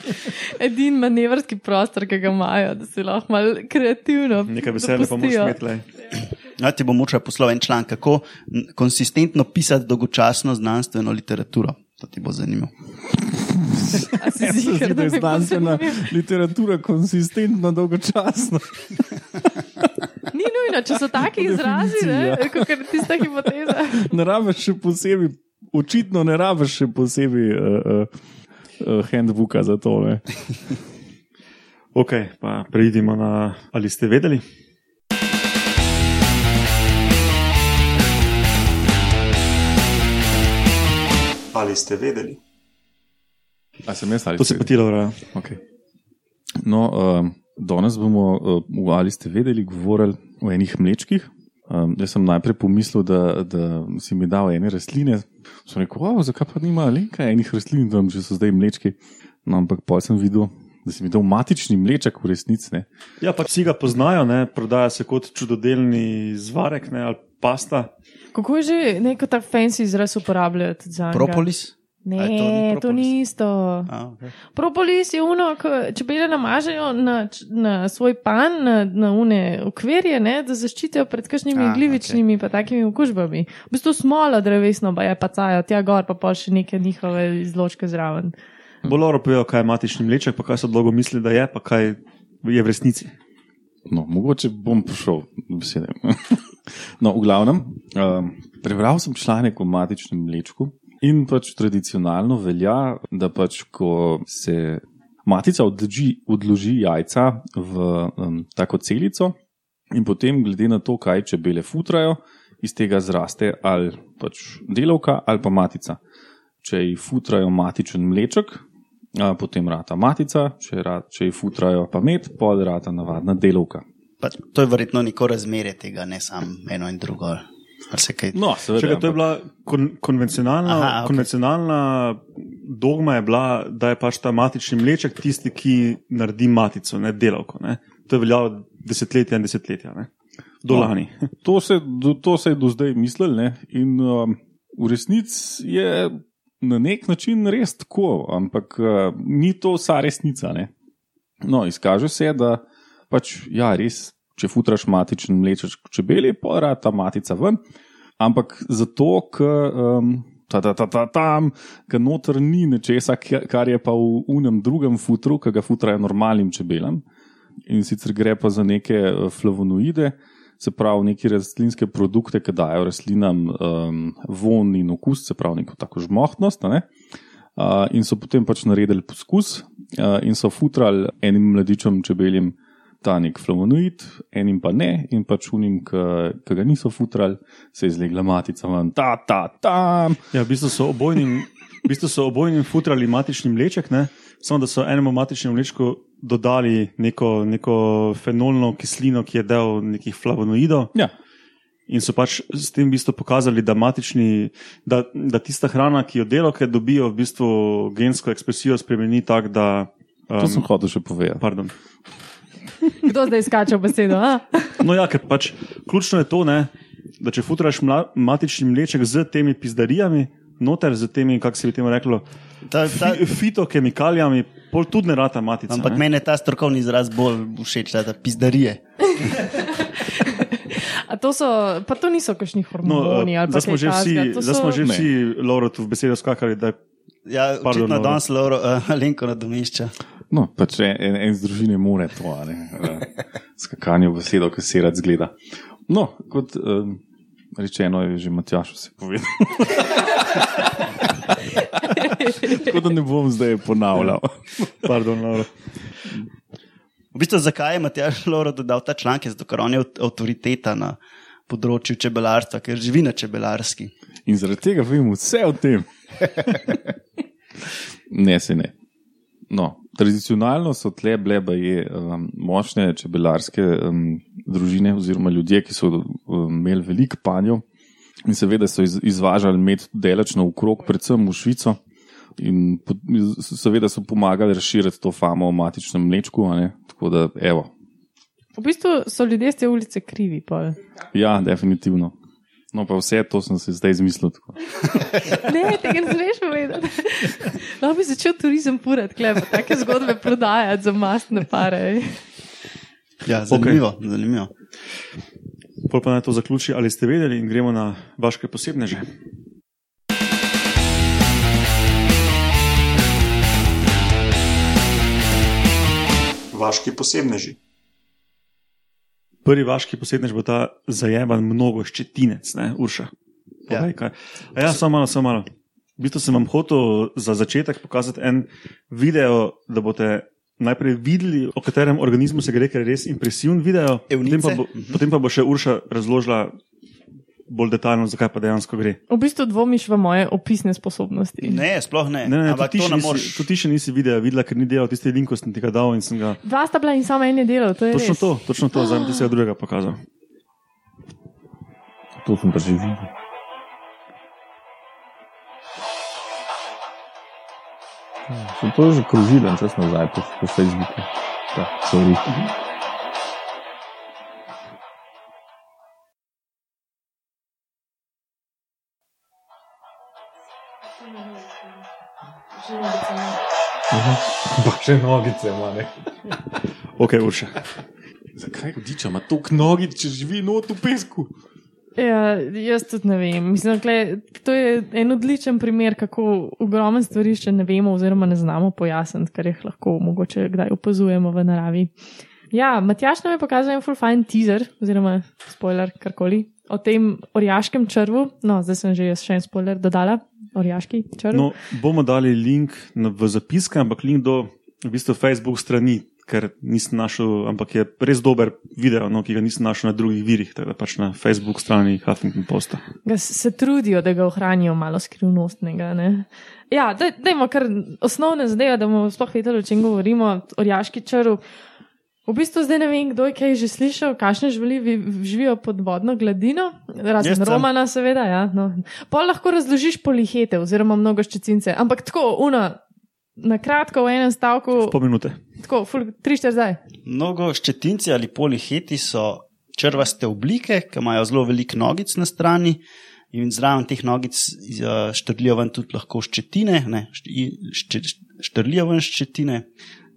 Edini manevrski prostor, ki ga imajo, da se lahko malo kreativno. Nekaj veselja pa moraš imeti. Ja, ti bom moral poslati en članek, kako konsistentno pisati dolgočasno znanstveno literaturo. To ti bo zanimivo. A si ziher, da bi znanstvena literatura konsistentno dolgočasna. Ni nujno, če so taki izrazi, ne, kot je tista hipoteza. Ne rabiš še posebej, očitno ne rabiš še posebej uh, uh, handbooka za to. Ne? Ok, pa preidimo na ali ste vedeli. Ali ste vedeli? A sem jaz ali To se pa ti, Laura. Okay. No, um, danes bomo, v ali ste vedeli, govorili o enih mlečkih. Um, jaz sem najprej pomislil, da, da si mi dal ene rastline. Sem rekel, wow, zakaj pa nima lenka enih rastlin, tam že so zdaj mlečki. No, ampak pa sem videl, da si mi dal matični mleček v resnici. ne. Ja, pa vsi ga poznajo, ne? prodaja se kot čudodelni zvarek ne? ali pasta. Kako je že neko tak fancy izraz uporabljajo tudi za njega? Propolis? Ne, A je to ni to propolis? ni isto. A, okay. Propolis je uno, ko čebele namažejo na, na svoj pan, na, na une okvirje, ne, da zaščitijo pred kakšnimi A, glivičnimi in takimi okužbami. V bistvu smola drevesno, pa je pacajo tja gor, pa pa še neke njihove izločke zraven. Bolj dobro povejo, kaj je matični mleček, pa kaj so dolgo mislili, da je, pa kaj je v resnici. No, mogoče bom prišel do besede. No, v glavnem, um, prebral sem članek o matičnem mlečku in pač tradicionalno velja, da pač ko se matica odloži, odloži jajca v um, tako celico in potem, glede na to, kaj čebele futrajo, iz tega zraste ali pač delovka ali pa matica. Če ji futrajo matičen mleček, potem rata matica, če, ra, če ji futrajo pa med, pol rata navadna delovka. Pa to je verjetno neko razmerje tega, ne samo eno in drugo. No, seveda. Čakaj, to je bila kon, konvencionalna, Aha, Aha, ok. okay. konvencionalna dogma, je bila, da je pač ta matični mleček tisti, ki naredi matico, ne delavko. Ne. To je veljalo desetletja in desetletja, ne. do No. lani. To se, do, to se je do zdaj mislil, ne? in um, v resnici je na nek način res tako, ampak uh, ni to vsa resnica. Ne? No, izkaže se, da pač, ja, res, če futraš matičen mlečeš čebeli, pa rad ta matica ven, ampak zato, ker. Um, Ta, ta, ta, ta, tam, ker noter ni nečesa, kar je pa v unem drugem futru, ki ga futrajo normalnim čebelam. In sicer gre pa za neke eh, flavonoide, se pravi, neke rastlinske produkte, ki dajo rastlinam um, von in okus, se pravi, neko tako žmohtnost. ne. Uh, in so potem pač naredili poskus uh, in so futrali enim mladičem čebelim ta nek flavonoid, enim pa ne, in pač unim, ki ga niso futrali, se je izlegla matica ven, ta, ta, tam. Ja, v bistvu so obojnim, v bistvu so obojnim futrali matični mleček, ne? samo da so enemu matičnemu mlečku dodali neko, neko fenolno kislino, ki je del nekih flavonoidov. Ja, In so pač s tem v bistvu pokazali, da, matični, da, da tista hrana, ki jo delovke dobijo, v bistvu gensko ekspresijo spremeni tako, da. to sem Um, hotel še povedati. pardon. Kdo zdaj skače v besedo? A? No, ja, ker pač ključno je to, ne, da če futraš mla, matični mleček z temi pizdarijami, noter z temi, kako se bi temu reklo, Ta, ta, fi, fitokemikalijami, pol tudi ne rata matica. ampak ne. meni je ta strokovni izraz bolj všeč, da je pizdarije. A to so, pa to niso kakšni No, hormoni ali pa zdaj smo že vsi, zdaj smo so- že vsi Laurotu v besedo skakali, da je Ja, Pardon, očitno danes Lauro, uh, Alenko nadomešča. No, pač en, en, en iz družine more to, a ne, eh, skakanje v besedo, ki se rad zgleda. No, kot um, rečeno, je že Matjaš vse povedal. Tako da ne bom zdaj ponavljal. Pardon, Laura. V bistvu, zakaj je Matjaš Lauro dodal ta članek? Zato, ker on je avt- avtoriteta na področju čebelarstva, ker živi na čebelarski. In zaradi tega vem vse o tem. Ne, se ne. No, tradicionalno so tle bile baje, um, močne čebelarske um, družine, oziroma ljudje, ki so um, imeli veliko panjev in seveda so iz, izvažali med delač naokrog, predvsem v Švico. In po, seveda so pomagali razširiti to famo o matičnem mlečku. Tako da, evo, V bistvu so ljudje z te ulice krivi. pol. ja, definitivno. No, pa vse to sem se zdaj izmislil. Tako. Ne, tega ne smeš povedati. Lahko bi začel turizem purati, klepa, take zgodbe prodajati za mastne pare. Ja, zanimivo. Okay. zanimivo. Pol pa naj to zaključi, ali ste vedeli in gremo na vaše posebneže. Vaški posebneži. Prvi vaški posebnež bo ta zajeban mnogo ščetinec, ne, Urša. Ja. Povej, kaj. A ja, samo malo, samo malo. V bistvu sem vam hotel za začetek pokazati en video, da boste najprej videli, o katerem organizmu se gre, ker je res impresiven video. Potem pa, bo, Evnice. potem pa bo še Urša razložila bolj detaljno, zakaj pa dejansko gre. V bistvu dvomiš v moje opisne sposobnosti. Ne, sploh ne. Ne, ne, Ampak tudi ti, to še nisi, tudi ti še nisi videla, videla, ker ni delal tisti link, ko sem ti ga dal in sem ga. Dva sta bila in samo en je delal, to je Točno res. to, točno to, zdaj ti se ga drugega pokazal. To sem pa že videl. Sem to že krožil en čas nazaj po, po Facebooku. Ja, sorry. Pa še nogice ima, ne. Ok, Urša. Zakaj hudiča ima toliko nogic, če živi not v pesku? Ja, jaz tudi ne vem. Mislim, kle, to je en odličen primer, kako ogromno stvari še ne vemo, oziroma ne znamo pojasniti, kar jih lahko mogoče kdaj opazujemo v naravi. Ja, Matjaš nam je pokazal en full fine teaser, oziroma spoiler, karkoli, o tem orjaškem črvu. No, zdaj sem že jaz še en spoiler dodala, orjaški črv. No, bomo dali link v zapiske, ampak link do v bistvu Facebook strani ker nisem našel, ampak je res dober video, no, ki ga nisem našel na drugih virih, da pač na Facebook strani Huffington Posta. Ga se trudijo, da ga ohranijo malo skrivnostnega. Ne? Ja, daj- dajmo kar osnovne zadeve, da bomo sploh vedeli, o čem govorimo. Orjaški črv. V bistvu zdaj ne vem, kdo je kaj že slišal, kakšne živali vi- živijo pod vodno gladino, razen Jaz sem. Romana, seveda. Ja, no. Pol lahko razložiš polihete oziroma mnogo ščecince, ampak tako, una, na kratko v enem stavku, Pol minute. tako, ful, tri, štiri zdaj. Mnogo ščetinci ali poliheti so črvaste oblike, ki imajo zelo veliko nogic na strani. In zraven teh nogic eh, štrlijo ven tudi lahko ščetine, ne, št- šče, štrlijo ven ščetine.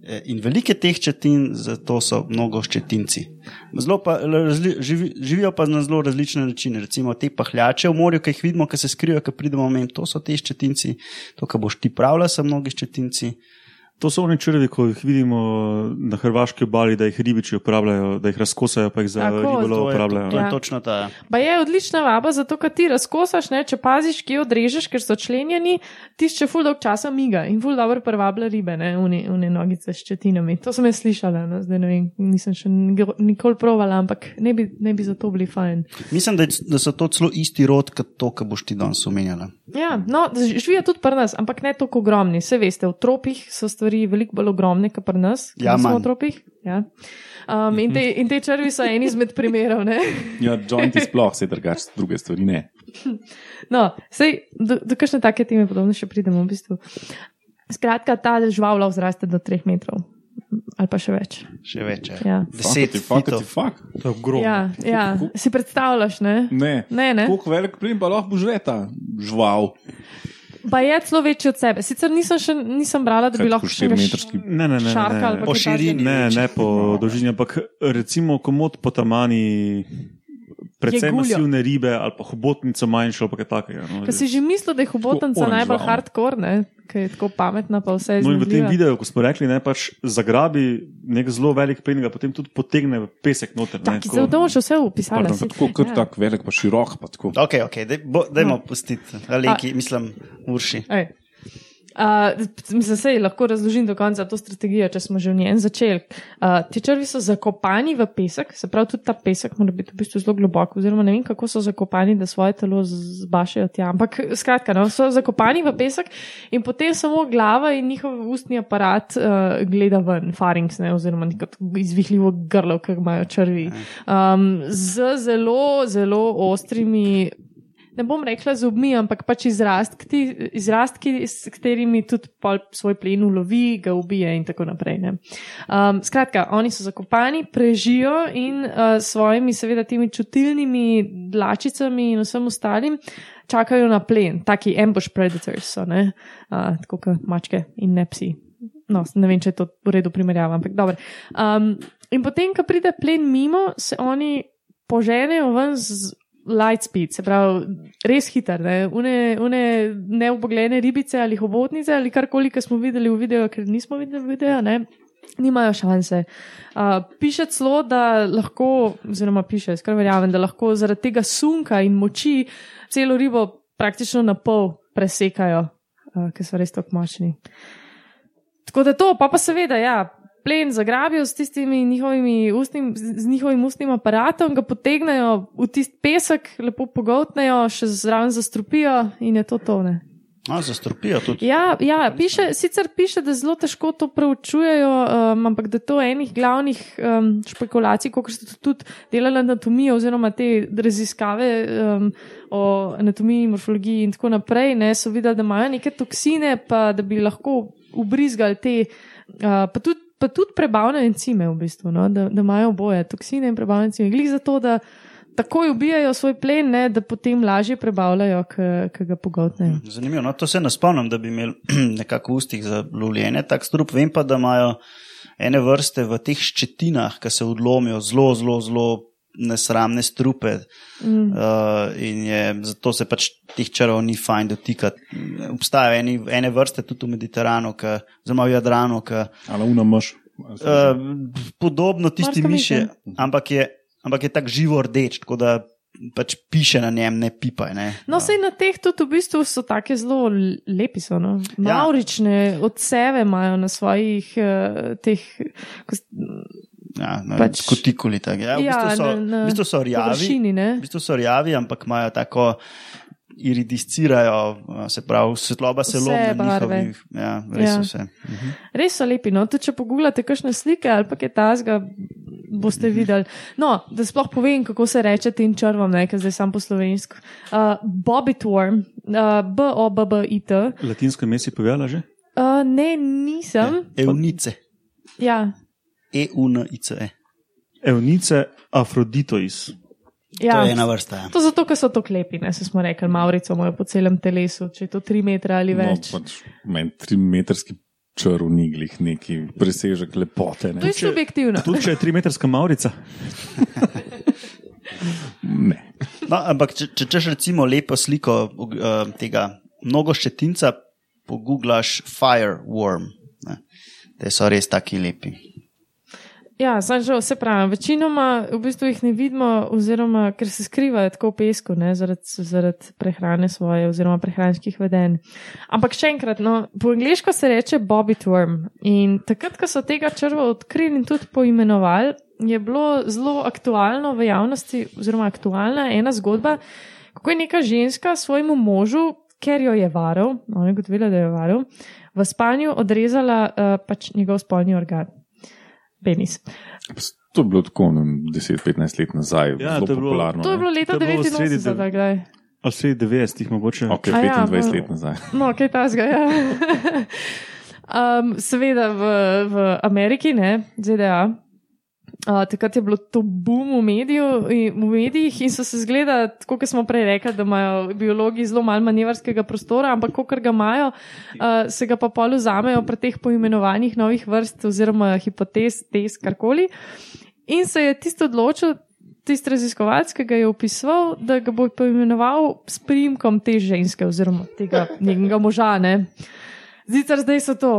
Eh, In velike teh ščetin, zato so mnogo ščetinci. Pa, razli, živi, živijo pa na zelo različne načine. Recimo te pahljače v morju, ki jih vidimo, ki se skrivajo, ki pridemo mem, to so te ščetinci. To, kar boš ti pravila, so mnogi ščetinci. To so oni črvi, ko jih vidimo na hrvaški obali, da jih ribiči uporabljajo, da jih razkosajo, pa jih za Tako, ribolov To je, to, uporabljajo. to je Ja. točno ta. Pa je odlična vaba, zato ker ti razkosaš, ne, če paziš, kje odrežeš, ker so členjeni, ti še ful dolg časa miga in ful dobro privablja ribe, ne, une, une nogice s ščetinami. To sem jaz slišala, no, zdaj ne vem, nisem še nik- nikoli provala, ampak ne bi, ne bi zato bili fajn. Mislim, da, da so to celo isti rod, kot to, kar boš ti danes omenjala. Ja, no, živijo tudi pri nas, ampak ne tako ogromni. Se veste, v tropih so stvari veliko bolj ogromne, kot pri nas. ki Ja, nismo manj. v tropih. Ja. Um, in, te, in te črvi so eni izmed primerov, ne. Ja, jointi sploh, se drugače, druge stvari ne. No, sej, do, do kakšne take teme podobno še pridemo v bistvu. Skratka, ta žival lahko zraste do 3 metrov ali pa še več. Še več. je. Ja. Deset fuck, fitov. fuck. To je ogromno. Ja, ja. si predstavljaš, ne? Ne. Ne, ne. Koliko velik plin pa lahko žreta? Žval. Pa je celo večji od sebe. Sicer nisem, še, nisem brala, da bi Kaj, lahko še štirimetrski? Ne, ne, ne. šarka ali ne, pa Po širini. ne, ne po dolžini, ampak recimo komod po tamani, predvsem masivne ribe ali pa hobotnico manjšo ali pa kaj takega. No, Ka si že mislil, da je hobotnica najbolj hardcore, ne? Ker je tako pametna, pa vse je No in v tem videu, ko smo rekli, ne pač zagrabi nek zelo velik pen, ga potem tudi potegne v pesek noter. ne, tako- zdaj bomo še vse saj- Tako kot ja. tak velik, pa širok. Pa tako. Ok, ok, daj, bo, dajmo No. pustiti. Aleki, mislim, urši. Ej. Uh, mislim, da se lahko razložim do konca to strategijo, če smo že v njej začeli. Uh, ti črvi so zakopani v pesek, se pravi, tudi ta pesek mora biti v bistvu zelo globok, oziroma ne vem, kako so zakopani, da svoje telo zbašajo tja. Ampak skratka, no, so zakopani v pesek in potem samo glava in njihov ustni aparat uh, gleda ven, farinks, ne, oziroma neko izvihljivo grlo, ki ga imajo črvi. Um, z zelo, zelo ostrimi ne bom rekla zobmi, ampak pač izrastki, izrastki s katerimi tudi svoj plen ulovi, ga ubije in tako naprej. ne. Um, skratka, oni so zakopani, prežijo in uh, svojimi, seveda, temi čutilnimi dlačicami in vsem ostalim čakajo na plen. Taki ambush predators so, ne, uh, tako kot mačke in ne psi. No, ne vem, če je to v redu primerjava, ampak dobro. Um, in potem, ko pride plen mimo, se oni poženejo ven z light speed, se pravi, res hiter, ne, une, une neobogljene ribice ali hobotnice ali karkoli, ki smo videli v videu, ker nismo videli videa, ne. Nimajo šanse. Uh, piše celo, da lahko, oziroma piše, skoraj verjamem, da lahko zaradi tega sunka in moči celo ribo praktično na pol presekajo, uh, ker so res tako močni. Tako da to, pa pa seveda, ja, plen zagrabijo s tistimi njihovimi ustnim, z njihovim ustnim aparatom, ga potegnejo v tisti pesek, lepo pogotnejo, še zraven zastrupijo in je to tone. No, zastropijo tudi. Ja, ja piše, sicer piše, da zelo težko to preučujejo, um, ampak da je to enih glavnih um, špekulacij, kot so tudi delali anatomijo oziroma te raziskave um, o anatomiji, morfologiji in tako naprej, ne, so videli, da imajo neke toksine, pa da bi lahko ubrizgali te, uh, pa tudi. Pa tudi prebavne encime, v bistvu, no? da, da imajo oboje, toksine in prebavne encime. Glede za to, da takoj ubijajo svoj plen, ne? da potem lažje prebavljajo, ki ga pogotnejo. Zanimivo. No, to se ne spomnim, da bi imeli nekako v ustih za lovljenje tak strup. Vem pa, da imajo ene vrste v teh ščetinah, ki se odlomijo, zelo, zelo, zelo nesramne strupe. Mm. Uh, in je, zato se pač teh črv ni fajn dotikati. Obstajajo eni, ene vrste tudi v Mediteranu, ka, oziroma v Jadranu, ki Ali una mož. Uh, podobno tisti Morska miši, miš, ampak je, ampak je tako živo rdeč, tako da pač piše na njem, ne pipaj. Ne. No, sej na teh tudi v bistvu so tako zelo lepi, so, no? maurične odseve imajo na svojih uh, teh. ko Ja, pač, Pač- kutikuli. tak, Ja, v, Ja, bistvu so, na- na v bistvu so rjavi. površini, ne? V bistvu so rjavi, ampak imajo tako. Iridiscirajo, a, se pravi, svetloba se lomi na njihovih. Ja, res Ja. ja. vse. Res so lepi. No? Tudi če pogledate kakšne slike ali pa kaj tasga, boste videli. No, da sploh povem, kako se reče tem črvam, ne, ker zdaj sam po slovensko. Uh, Bobbit worm, uh, B-O-B-B-I-T. Latinsko ime si povedala že? Uh, ne, nisem. Eunice. Ja, E E-U-N-I-C-E. Evnice Afroditois. ja. To je ena vrsta. Ja. To zato, ker so to klepi, ne se smo rekli, Maurico imajo po celem telesu, če je to 3 metre ali več. No, pač meni tri metrski črv niglih neki presežek lepote. to Ne? je subjektivno. Tudi če je tri metrska Maurica. ne. No, ampak če, če češ recimo lepo sliko uh, tega mnogoščetinca, poguglaš fireworm. Ne. Te so res taki lepi. Ja, sem že vse pravim. Večinoma v bistvu jih ne vidimo, oziroma ker se skrivajo tako v pesku, ne, zaradi, zaradi prehrane svoje, oziroma prehranskih vedenj. Ampak še enkrat, no, po angliško se reče bobbit worm. In takrat, ko so tega črva odkrili in tudi poimenovali, je bilo zelo aktualno v javnosti, oziroma aktualna ena zgodba, kako je neka ženska svojemu možu, ker jo je varal, no, je gotovila, da jo je varal, v spanju odrezala uh, pač njegov spolni organ. Penis. To je bilo tako no, 10-15 let nazaj, Ja, zelo to je bilo- popularno. To je bilo leta To je bilo v sredi 89, ali kdaj. Ali sredi 90-ih mogoče. Ok, A ja, 25 v- let nazaj. No, kaj tasga, ja. um, seveda v, v Ameriki, ne, ZDA. Uh, takrat je bilo to boom v, mediju, v medijih in so se zgleda, kot smo prej rekli, da imajo biologi zelo malo manevrskega prostora, ampak ko ga imajo, uh, se ga pa pol vzamejo pri teh poimenovanjih novih vrst oziroma hipotez, tez, karkoli. In se je tisto odločil, tisti raziskovalec, ki ga je opisoval, da ga bo poimenoval s primkom te ženske oziroma tega njenega moža. Ne? Zicar zdaj so to,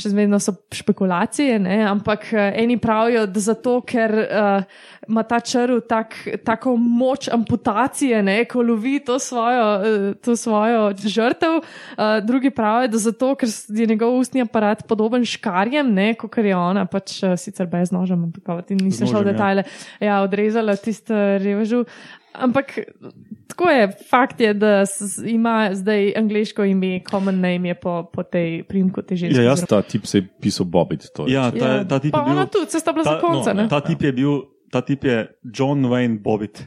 še zmerno so špekulacije, ne? ampak eh, eni pravijo, da zato, ker uh, ima ta črv tak, tako moč amputacije, ne? ko lovi to svojo, uh, to svojo žrtev, uh, drugi pravijo, da zato, ker je njegov ustni aparat podoben škarjem, kot je ona, pač uh, sicer brez noža, ampak ti nisem šel v nožem, ja. detajle, ja, odrezala tisto revežu. Ampak tako je, fakt je, da ima zdaj angliško ime, common name je po, po tej primku te ženske. Ja, jaz- Ta tip se je pisal Bobbit. to je. Ja, ta, ta tip pa je bil. ona tudi, se sta bila za konca, no, ne? ta tip je bil. Ta tip je John Wayne Bobbitt.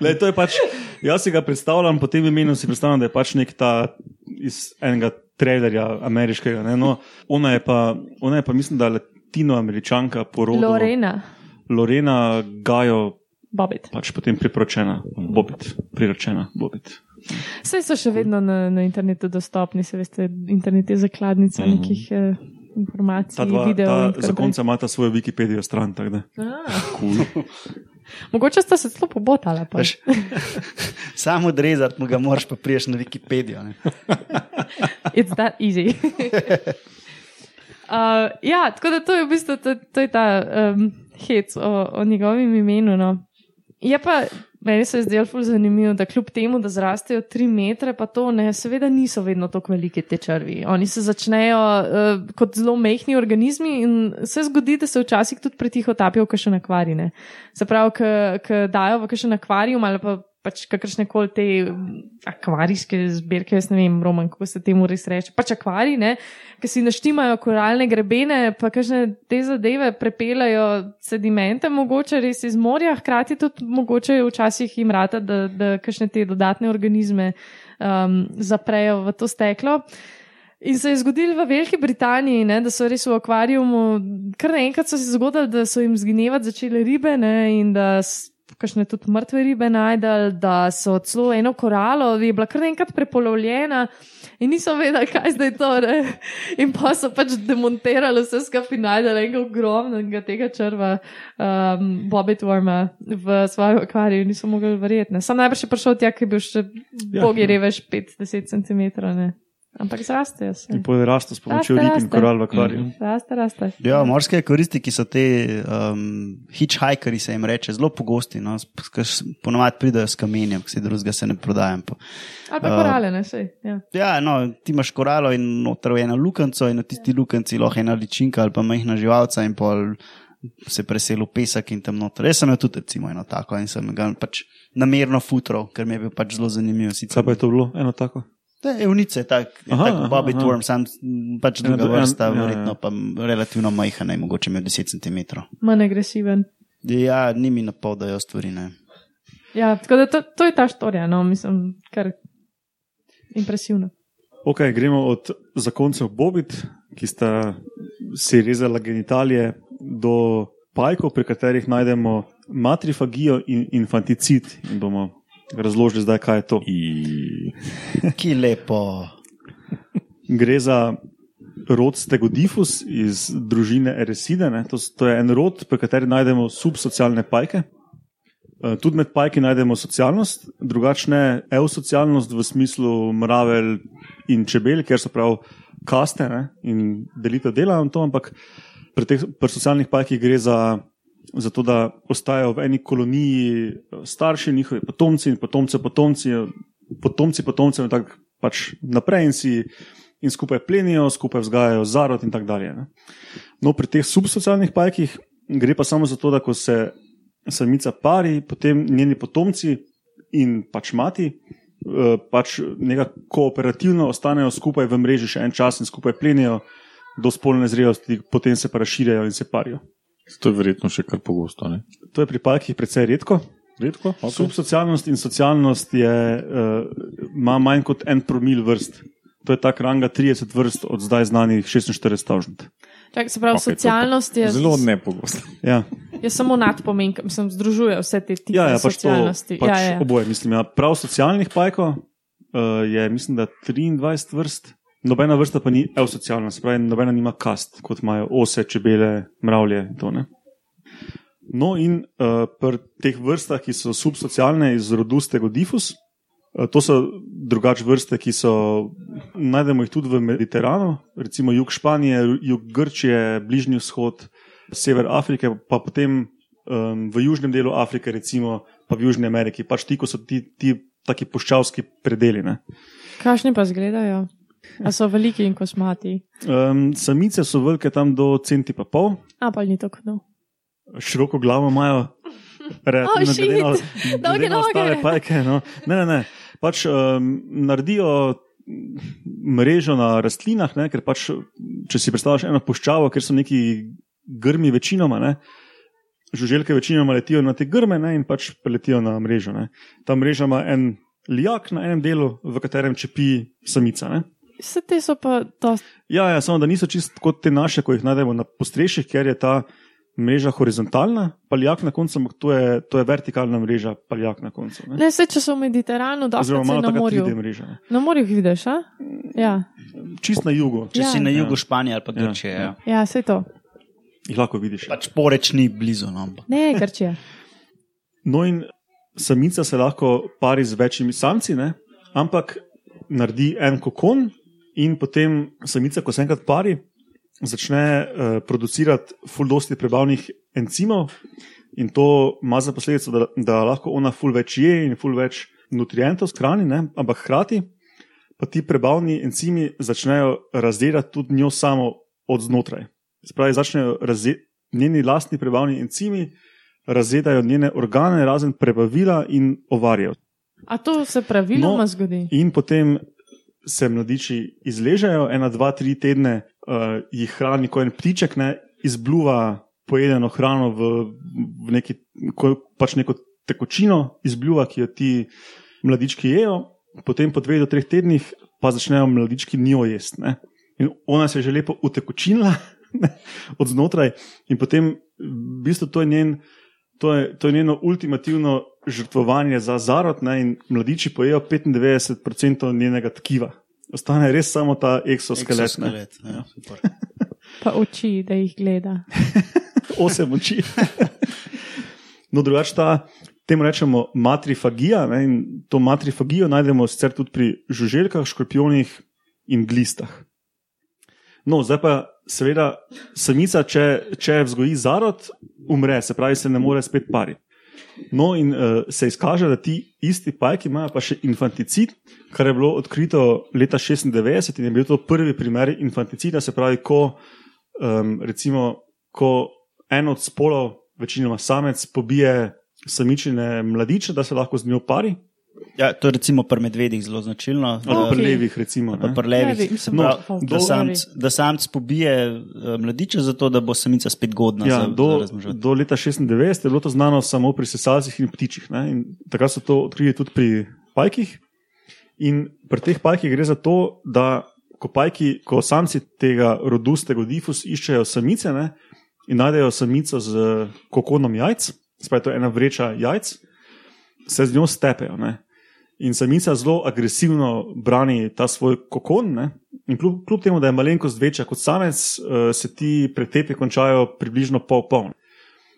Lej, to je pač, jaz si ga predstavljam, po tem imenu si predstavljam, da je pač nek ta iz enega trailerja ameriškega. Ne? No, ona, je pa, ona je pa, mislim, da latinoameričanka po rodu. Lorena, Lorena Gajo, Bobit. pač potem priporočena, Bobit, priročena, Bobit. Vse so še vedno na, na internetu dostopni, se veste, internet je zakladnica Mhm. nekih eh, informacij, Ta dva, videov. ta, tako za naprej. konca imata svojo Wikipedijo stran. tako da. Ah, Cool. mogoče sta se celo pobotala. Pa. Veš, Samo odrezati ga moraš, pa priješ na Wikipedijo. Ne? It's that easy. uh, ja, tako da to je v bistvu to, to je ta um, hec o, o njegovem imenu. No. Je pa, meni se je zdelo ful zanimivo, da kljub temu, da zrastejo 3 metre, pa to ne, seveda niso vedno tako veliki te črvi. Oni se začnejo uh, kot zelo mehki organizmi in se zgodi, da se včasih tudi pretiho tapijo v kakšen akvarij. Se pravi, ki dajo v kakšen akvarijum ali pa pač kakršne koli te mm, akvarijske zbirke, jaz ne vem, roman, kako se temu res reče, pač akvarij, ne, ki si naštimajo koralne grebene, pa kakšne te zadeve prepelajo sedimente, mogoče res iz morja, hkrati tudi mogoče včasih jim rata, da, da kakšne te dodatne organizme um, zaprejo v to steklo. In se je zgodilo v Veliki Britaniji, ne, da so res v akvarijumu, kar naenkrat so se zgodili, da so jim zginevati začele ribe ne, in da kakšne tudi mrtve ribe najdali, da so celo eno koralo, je bila kar naenkrat prepolovljena in niso vedeli, kaj zdaj to je. In pa so pač demontirali vse skupaj in najdeli enega ogromnega tega črva, um, Bobbit Worma v svojem akvariju, niso mogli verjeti. ne. Sam najbrž je prišel tja, ki je bil še Ja, bogi ja. revež 5-10 cm. Ne. Ampak zrastejo se. In raste s pomočjo rib in koral v akvariju. Raste, raste. Ja, morske koristi, ki so te um, hitchhikeri, se jim reče, zelo pogosti. No, ponovadi pridejo s kamenjem, ki se drugega se ne prodajam. Pa. Ali pa Uh, korale, ne sej. Ja. Ja, no, ti imaš koralo in noter v eno lukenco, in na tisti lukenci lahko ena ličinka ali pa majhna živalca in pol se preseli v pesek in tam noter. Jaz sem imel tudi recimo eno tako in sem ga pač namerno futro, ker mi je bil pač zelo zanimiv. Sicer, Kaj pa je to bilo? Eno tako? To je evnice, tak, Aha, tak Bobby aha. Worm, sam pač druga En- en- vrsta, ja, ja. verjetno pa relativno majhna, mogoče ima 10 cm. Manj agresiven. Ja, ni mi napoldajo stvari. Ne. Ja, tako da to, to je ta štorija, no, mislim, kar impresivno. Ok, gremo od zakoncev Bobit, ki sta si rezala genitalije, do pajkov, pri katerih najdemo matrifagijo in infanticid. In bomo razložili zdaj, kaj je to. I... Ki lepo. Gre za rod Stegodifus iz družine Ereside. ne. To, to je en rod, pri katerem najdemo subsocialne pajke. Eh, Tudi med pajki najdemo socialnost, drugačne eusocialnost v smislu mravelj in čebel, ker so prav kaste ne, in delitev dela in to, ampak pri teh pri socialnih pajkih gre za, za to, da ostajajo v eni koloniji eh, starši, njihovi potomci in potomce potomci, potomci potomcev in tako pač naprej in si in skupaj plenijo, skupaj vzgajajo zarod in tako dalje. Ne. No, pri teh subsocialnih pajkih gre pa samo za to, da ko se samica pari, potem njeni potomci in pač mati. eh, Pač nekako kooperativno ostanejo skupaj v mreži še en čas in skupaj plenijo do spolne zrelosti, potem se pa razširjajo in se parijo. To je verjetno še kar pogosto. Ne? To je pri pajkih precej redko. Redko? Okay. Subsocialnost in socialnost je, uh, ima manj kot en promil vrst. To je tak ranga 30 vrst od zdaj znanih 46 tavžent. Čak, se pravi, to okay, socialnost je, Zelo nepogosto. Ja. je samo nadpomen, ki sem združuje vse te tipe Ja, ja, pač to socialnosti. pač ja, ja. oboje. Mislim, ja. Prav socialnih pajkov uh, je, mislim, da 23 vrst. Nobena vrsta pa ni eusocialna, se pravi, nobena nima kast, kot imajo ose, čebele, mravlje. in To, ne. no, in uh, pri teh vrstah, ki so subsocialne iz rodu Stegodifus, uh, to so drugačne vrste, ki so, najdemo jih tudi v Mediteranu, recimo jug Španije, jug Grčije, Bližnji vzhod, sever Afrike, pa potem um, v južnem delu Afrike, recimo pa v Južni Ameriki, pač ti, ko so ti, ti taki puščavski predeli. Ne. Kakšni pa zgledajo? A so veliki in kosmati? Um, samice so velike tam do centi pa pol, A pa ni tako. No. široko glavo imajo. Relativno shit, glede na- glede na ostale. Pajke, no. Ne, ne, ne. Pač um, naredijo mrežo na rastlinah, ne, ker pač, če si predstavljaš eno puščavo, ker so neki grmi večinoma, ne, žuželke večinoma letijo na te grme ne, in pač preletijo na mrežo. Ne. Ta mreža ima en lijak na enem delu, v katerem čepi samica. Ne. Vse te so pa dosti. Ja, ja, samo da niso čist kot te naše, ko jih najdemo na postrešjih, ker je ta mreža horizontalna, paljak na koncu, ampak to je, to je vertikalna mreža, paljak na koncu. Ne? Ne, vse, če so v Mediteranu, da Oziroma malo na taka 3D morju. mreža. Ne? Na morju jih vidiš, a? Ja, Čist na jugu, Če Ja. si na Ja. jugu Španije ali pa Ja, Grčije. ja. Ja. ja vse to. jih lahko vidiš. Pač poreč ni blizu. No, ampak. Ne, Grčija. No, in samica se lahko pari z večjimi samci, ne? ampak naredi en kokon, in potem samica, ko se enkrat pari, začne uh, producirati fuldosti prebavnih encimov, in to ima za posledico, da, da lahko ona ful več je in ful več nutrientov skrani, ne? ampak hkrati pa ti prebavni encimi začnejo razdelati tudi njo samo od znotraj. Spravi, začnejo njeni lastni prebavni encimi, razjedajo njene organe, razen prebavila in ovarjev. A to se praviloma No. zgodi? In potem se mladiči izležejo, ena, dva, tri tedne uh, jih hrani, ko en ptiček ne izbluva pojedeno hrano v, v neki, pač neko tekočino, izbluva, ki jo ti mladički jejo, potem po dveh do treh tednih pa začnejo mladički njo jesti. ne. In ona se je že lepo utekočinila od znotraj, in potem v bistvu to je njen. To je, to je njeno ultimativno žrtvovanje za zarod, ne, in mladiči pojejo 95% njenega tkiva. Ostane res samo ta eksoskelet. ne. Exoskelet, ja, super. Pa oči, da jih gleda. Osem oči. no, drugače ta, temu rečemo matrifagija. Ne, in to matrifagijo najdemo sicer tudi pri žuželkah, škorpionih in glistah. No, zdaj pa, seveda, samica, če, če vzgoji zarod, umre, se pravi, se ne more spet pariti. No, in uh, se izkaže, da ti isti pajki imajo pa še infanticid, kar je bilo odkrito leta 96 in je bil to prvi primer infanticida, se pravi, ko, um, recimo, ko en od spolov, večinoma samec, pobije samičine mladiče, da se lahko z njo pari. Ja, to je recimo pri medvedih zelo značilno. Ali Ok. pri levih, recimo. Pa ne. pri levih. Levi, mislim, No, da, samc, da samc pobije eh, mladiče, zato da bo samica spet godna Ja, za, do, za do leta 96 je bilo to znano samo pri sesalcih in ptičih. Ne? In takrat so to odkrili tudi pri pajkih. In pri teh pajkih gre za to, da ko, pajki, ko samci tega rodu stegodifus iščejo samice ne? in najdejo samico z kokonom jajc, spet to je ena vreča jajc, se z njo stepejo. Ne? In samica zelo agresivno brani ta svoj kokon. Ne? In kljub, kljub temu, da je malenkost večja kot samec, eh, se ti pretepi končajo približno pol-pol.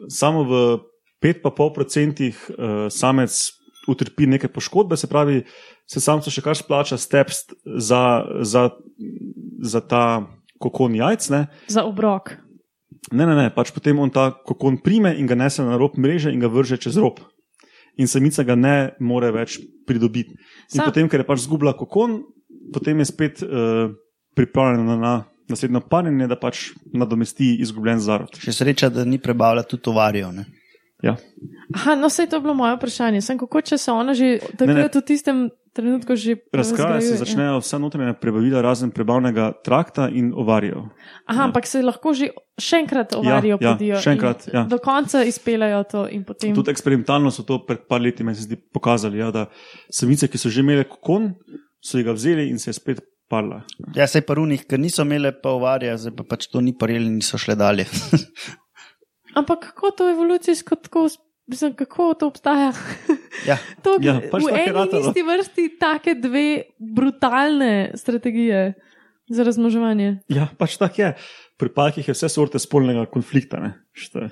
Samo v 5,5% eh, samec utrpi neke poškodbe, se pravi, se samcu še kar splača stepst za, za, za ta kokon jajc. Ne? Za obrok. Ne, ne, ne, pač potem on ta kokon prime in ga nese na rob mreže in ga vrže čez rob. In samica ga ne more več pridobiti. In Sam- potem, ker je pač zgubila kokon, potem je spet uh, pripravljena na naslednjo parjenje, da pač nadomesti izgubljen zarod. Še sreča, da ni prebavila tudi tovarijo. Ne? Ja. Aha, no, vse to je bilo moje vprašanje. Sem kako, če se ona že takrat v tistem trenutku že Razkraja se razgrajuje, ja. začnejo vsa notranja prebavila, razen prebavnega trakta in ovarijo. Aha, ampak se lahko že še enkrat ovarijo, ja, podijo. še enkrat, ja. Do konca izpeljajo to in potem. Tudi eksperimentalno so to pred par leti, meni se zdi, pokazali, ja, da samice, ki so že imele kokon, so ga vzeli in se je spet parla. Ja, sej pa runih, ker niso imele pa ovarja, zdaj pa pač to ni parili in niso šle dalje. Ampak kako to evolucijsko tako, mislim, kako to obstaja? Ja. To, Ja, pač v eni in ratalo. isti vrsti take dve brutalne strategije za razmnoževanje. Ja, pač tako je. Pri pajkih je vse sorte spolnega konflikta. ne, je.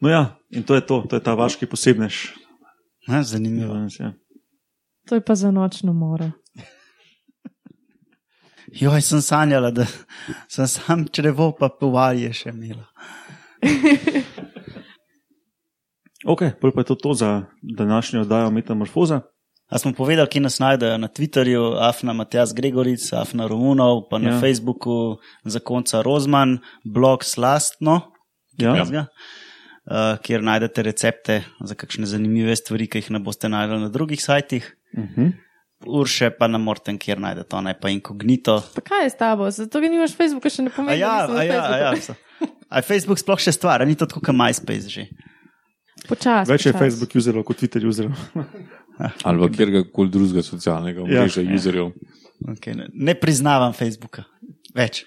No ja, in to je to, to je ta vaški posebnež. Ha, zanimivo. danes, Ja. To je pa za nočno moro. Joj, sem sanjala, da sem sam črevo pa povarje še imela. Ok, pol pa je to, to za današnjo oddajo Metamorfoza. A smo povedali, kje nas najdejo na Twitterju, Afna Matjas Gregoric, Afna Romunov, pa na Ja. ja. Facebooku za konca Rozman, blog Slastno, Ja. ja. uh, kjer najdete recepte za kakšne zanimive stvari, ki jih ne boste najdeli na drugih sajtih. Uh -huh. Urše pa na Morten, kjer najdete to, ne pa inkognito. Pa kaj je s tabo? Zato, ker nimaš Facebooka, še ne A pomeni, ja, da na a ja, ja. so. A je Facebook sploh še stvar, ni to tako kot MySpace že. Počas, Več je počas. Facebook userov kot Twitter userov. Ali pa kjer koli drugega socialnega omrežja, ja. userjev. Okay, ne, ne priznavam Facebooka. Več.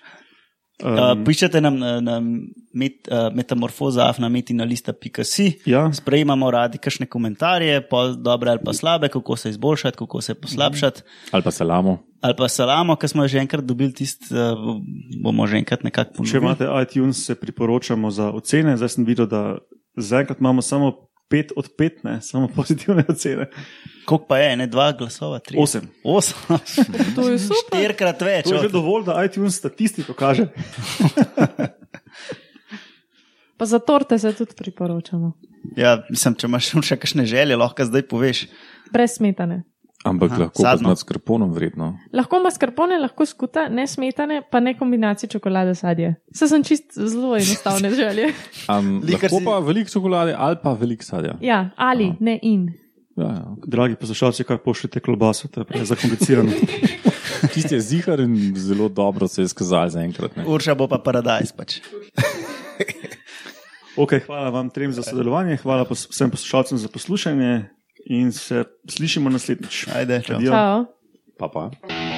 Um, uh, pišete nam na, na met, uh, metamorfoza, na metinalista.si. ja, Sprejemamo radi kakšne komentarje, dobre ali pa slabe, kako se izboljšati, kako se poslabšati. Ali pa salamo. Ali pa salamo, ki smo že enkrat dobili, tisti uh, bomo že enkrat nekako če ponovili. imate iTunes, se priporočamo za ocene. Zdaj sem videl, da zaenkrat imamo samo 5 od 5, ne, samo pozitivne ocene. Koliko pa je, ne dva glasova, tri? 8. Osem. To je super. Štirikrat več. To je že dovolj, da iTunes statistiko kaže. Pa za torte se tudi priporočamo. Ja, mislim, če imaš še kakšne želje, lahko zdaj poveš. Brez smetane. Ampak Aha, Aha, lahko sadno. pa nad skrponom vredno. Lahko mascarpone, lahko skuta, ne smetane, pa ne kombinacije čokolade sadje. Vse sem čist zelo enostavne želje. Um, lahko si- pa veliko čokolade ali pa veliko sadja. Ja, ali, ne in. Ja, ja, okay. Dragi poslušalci, kar pošljete klobaso, to je preveč zakomplicirano. Tisti je zihar in zelo dobro se je skazal zaenkrat. ne. Urša bo pa paradajz pač. Okay, hvala vam trem za sodelovanje, hvala pos vsem poslušalcem za poslušanje in se slišimo naslednjič. Ajde, čau. Adijo. Čau. Pa pa.